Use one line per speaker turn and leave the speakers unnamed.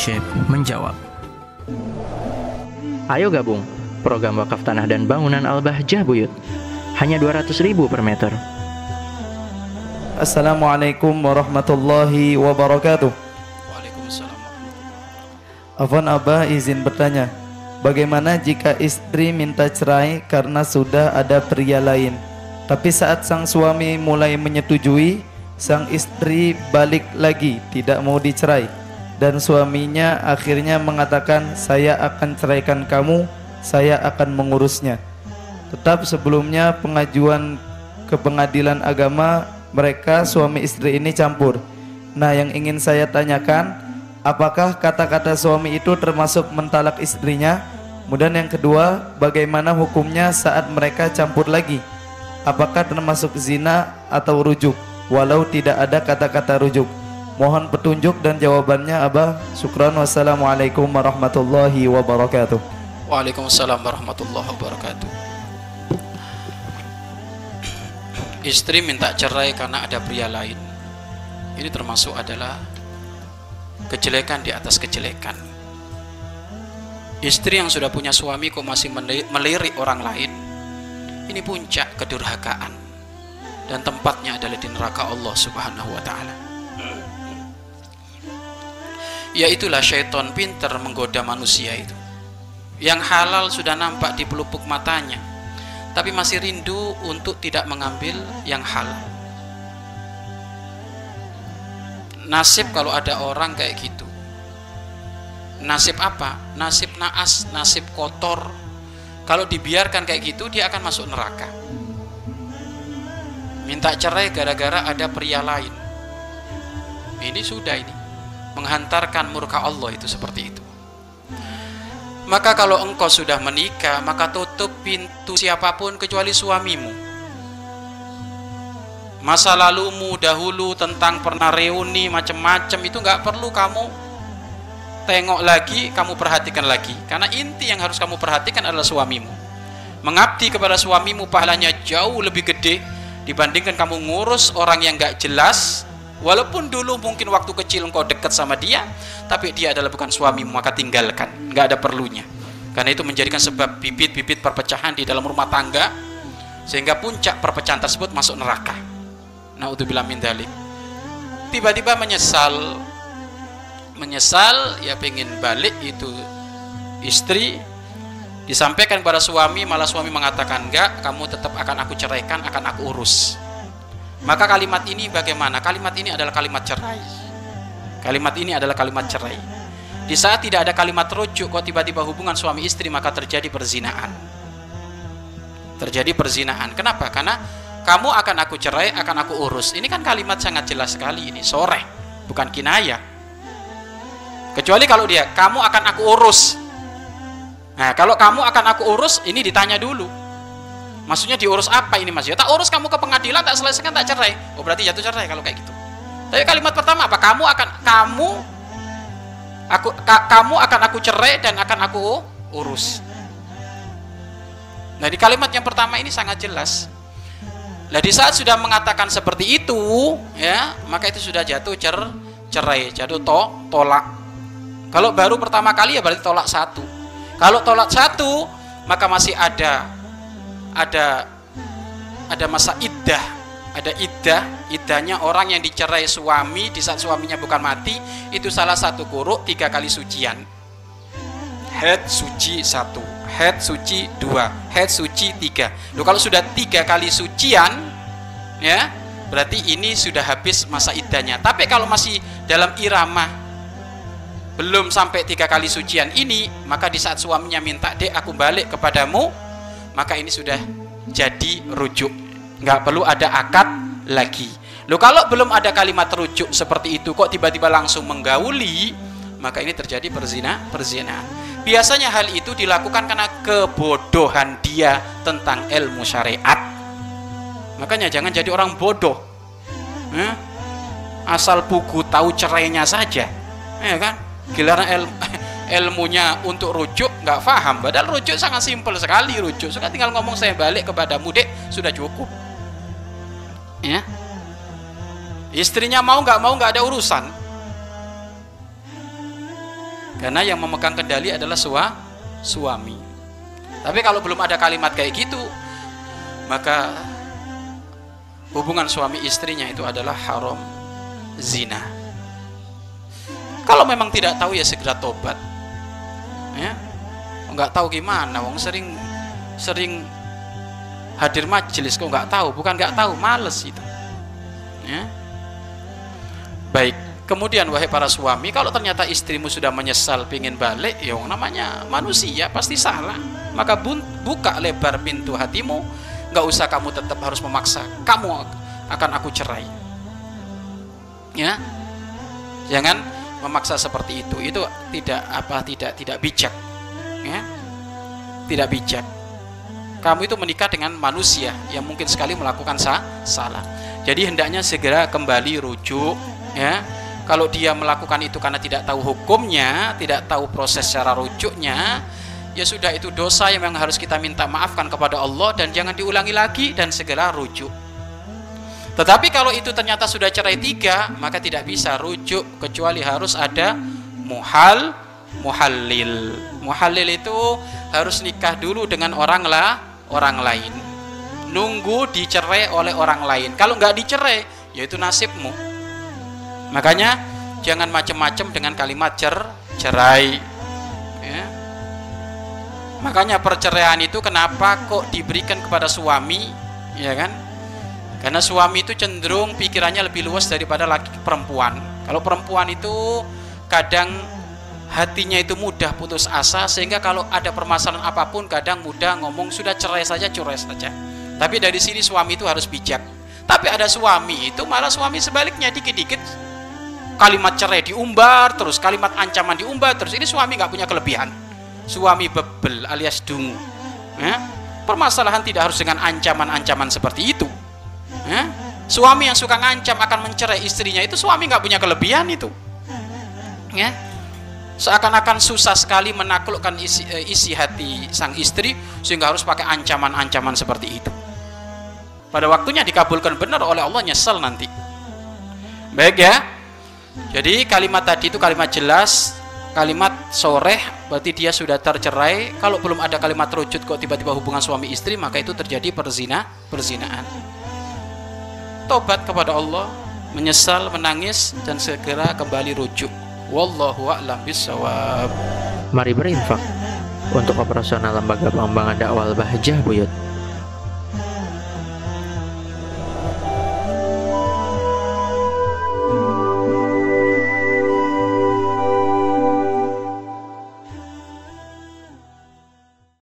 Syekh menjawab.
Ayo gabung program wakaf tanah dan bangunan Al-Bahjah Buyut. Hanya 200 ribu per meter.
Assalamualaikum warahmatullahi wabarakatuh.
Waalaikumsalam.
Afwan Abah izin bertanya, bagaimana jika istri minta cerai karena sudah ada pria lain? Tapi saat sang suami mulai menyetujui, sang istri balik lagi tidak mau dicerai dan suaminya akhirnya mengatakan saya akan ceraikan kamu, saya akan mengurusnya. Tetap sebelumnya pengajuan ke pengadilan agama mereka suami istri ini campur. Nah, yang ingin saya tanyakan, apakah kata-kata suami itu termasuk mentalak istrinya? Kemudian yang kedua, bagaimana hukumnya saat mereka campur lagi? Apakah termasuk zina atau rujuk? Walau tidak ada kata-kata rujuk. Mohon petunjuk dan jawabannya Abah. Syukran wassalamualaikum warahmatullahi wabarakatuh.
Waalaikumsalam warahmatullahi wabarakatuh. Istri minta cerai karena ada pria lain. Ini termasuk adalah kejelekan di atas kejelekan. Istri yang sudah punya suami kok masih meli- melirik orang lain. Ini puncak kedurhakaan dan tempatnya adalah di neraka Allah Subhanahu wa taala. Ya itulah syaitan pinter menggoda manusia itu. Yang halal sudah nampak di pelupuk matanya, tapi masih rindu untuk tidak mengambil yang halal. Nasib kalau ada orang kayak gitu. Nasib apa? Nasib naas, nasib kotor. Kalau dibiarkan kayak gitu, dia akan masuk neraka. Minta cerai gara-gara ada pria lain. Ini sudah ini menghantarkan murka Allah itu seperti itu. Maka kalau engkau sudah menikah, maka tutup pintu siapa pun kecuali suamimu. Masa lalumu dahulu tentang pernah reuni macam-macam itu nggak perlu kamu tengok lagi, kamu perhatikan lagi. Karena inti yang harus kamu perhatikan adalah suamimu. Mengabdi kepada suamimu pahalanya jauh lebih gede dibandingkan kamu ngurus orang yang nggak jelas. Walaupun dulu mungkin waktu kecil engkau dekat sama dia, tapi dia adalah bukan suamimu, maka tinggalkan. Nggak ada perlunya. Karena itu menjadikan sebab bibit-bibit perpecahan di dalam rumah tangga, sehingga puncak perpecahan tersebut masuk neraka. Naudzubillah min dzalik. Tiba-tiba menyesal, menyesal, ya pengen balik itu istri, disampaikan kepada suami, malah suami mengatakan enggak, kamu tetap akan aku ceraikan, akan aku urus. Maka kalimat ini bagaimana? Kalimat ini adalah kalimat cerai. Kalimat ini adalah kalimat cerai. Di saat tidak ada kalimat rujuk, kok tiba-tiba hubungan suami istri maka terjadi perzinaan. Terjadi perzinahan. Kenapa? Karena kamu akan aku cerai, akan aku urus. Ini kan kalimat sangat jelas sekali ini, sore, bukan kinaya. Kecuali kalau dia, kamu akan aku urus. Nah, kalau kamu akan aku urus, ini ditanya dulu. Maksudnya diurus apa ini mas? Ya tak urus kamu ke pengadilan, tak selesaikan, tak cerai. Oh berarti jatuh cerai kalau kayak gitu. Tapi kalimat pertama apa? Kamu akan kamu aku ka, kamu akan aku cerai dan akan aku urus. Nah di kalimat yang pertama ini sangat jelas. Nah di saat sudah mengatakan seperti itu, ya maka itu sudah jatuh cer cerai, jatuh to tolak. Kalau baru pertama kali ya berarti tolak satu. Kalau tolak satu, maka masih ada ada ada masa iddah ada iddah iddahnya orang yang dicerai suami di saat suaminya bukan mati itu salah satu kuruk tiga kali sucian. Head suci satu head suci dua head suci tiga. Loh, kalau sudah tiga kali sucian ya berarti ini sudah habis masa iddahnya tapi kalau masih dalam irama belum sampai tiga kali sucian ini maka di saat suaminya minta dek aku balik kepadamu maka ini sudah jadi rujuk. Nggak perlu ada akad lagi. Lo kalau belum ada kalimat rujuk seperti itu kok tiba-tiba langsung menggauli maka ini terjadi perzina perzinahan biasanya hal itu dilakukan karena kebodohan dia tentang ilmu syariat. Makanya jangan jadi orang bodoh. Eh? asal buku tahu cerainya saja. Ya kan? Giliran ilmu ilmunya untuk rujuk nggak paham padahal rujuk sangat simpel sekali rujuk. Suka tinggal ngomong saya balik kepada dek. Sudah cukup. Ya. Istrinya mau nggak mau nggak ada urusan. Karena yang memegang kendali adalah sua, suami. Tapi kalau belum ada kalimat kayak gitu, maka hubungan suami istrinya itu adalah haram. Zina. Kalau memang tidak tahu ya segera tobat. Ya. Enggak tahu gimana, wong sering sering hadir majelis kok nggak tahu, bukan nggak tahu, males itu. Ya. Baik, kemudian wahai para suami, kalau ternyata istrimu sudah menyesal pingin balik, ya namanya manusia pasti salah. Maka buka lebar pintu hatimu, nggak usah kamu tetap harus memaksa. Kamu akan aku cerai. Ya, jangan memaksa seperti itu. Itu tidak apa tidak tidak bijak. Ya, tidak bijak. Kamu itu menikah dengan manusia yang mungkin sekali melakukan sah, salah. Jadi hendaknya segera kembali rujuk ya kalau dia melakukan itu karena tidak tahu hukumnya tidak tahu proses cara rujuknya ya sudah itu dosa yang harus kita minta maafkan kepada Allah dan jangan diulangi lagi dan segera rujuk tetapi kalau itu ternyata sudah cerai tiga maka tidak bisa rujuk kecuali harus ada muhal muhallil muhallil itu harus nikah dulu dengan orang lah orang lain nunggu dicerai oleh orang lain kalau nggak dicerai yaitu nasibmu Makanya jangan macam-macam dengan kalimat cer cerai. Ya. Makanya perceraian itu kenapa kok diberikan kepada suami, ya kan? Karena suami itu cenderung pikirannya lebih luas daripada laki perempuan. Kalau perempuan itu kadang hatinya itu mudah putus asa sehingga kalau ada permasalahan apa pun kadang mudah ngomong sudah cerai saja cerai saja. Tapi dari sini suami itu harus bijak. Tapi ada suami itu malah suami sebaliknya dikit-dikit kalimat cerai diumbar terus kalimat ancaman diumbar terus ini suami nggak punya kelebihan suami bebel alias dungu ya? permasalahan tidak harus dengan ancaman-ancaman seperti itu ya? suami yang suka ngancam akan mencerai istrinya itu suami nggak punya kelebihan itu ya seakan-akan susah sekali menaklukkan isi, eh, isi hati sang istri sehingga harus pakai ancaman-ancaman seperti itu pada waktunya dikabulkan benar oleh Allah nyesel nanti baik ya jadi kalimat tadi itu kalimat jelas, kalimat soreh berarti dia sudah tercerai. Kalau belum ada kalimat rujut kok tiba-tiba hubungan suami istri maka itu terjadi perzina, perzinaan. Tobat kepada Allah, menyesal, menangis dan segera kembali rujuk. Wallahu a'lam bishawab.
Mari berinfak untuk operasional lembaga pengembangan dakwah Bahjah Buyut.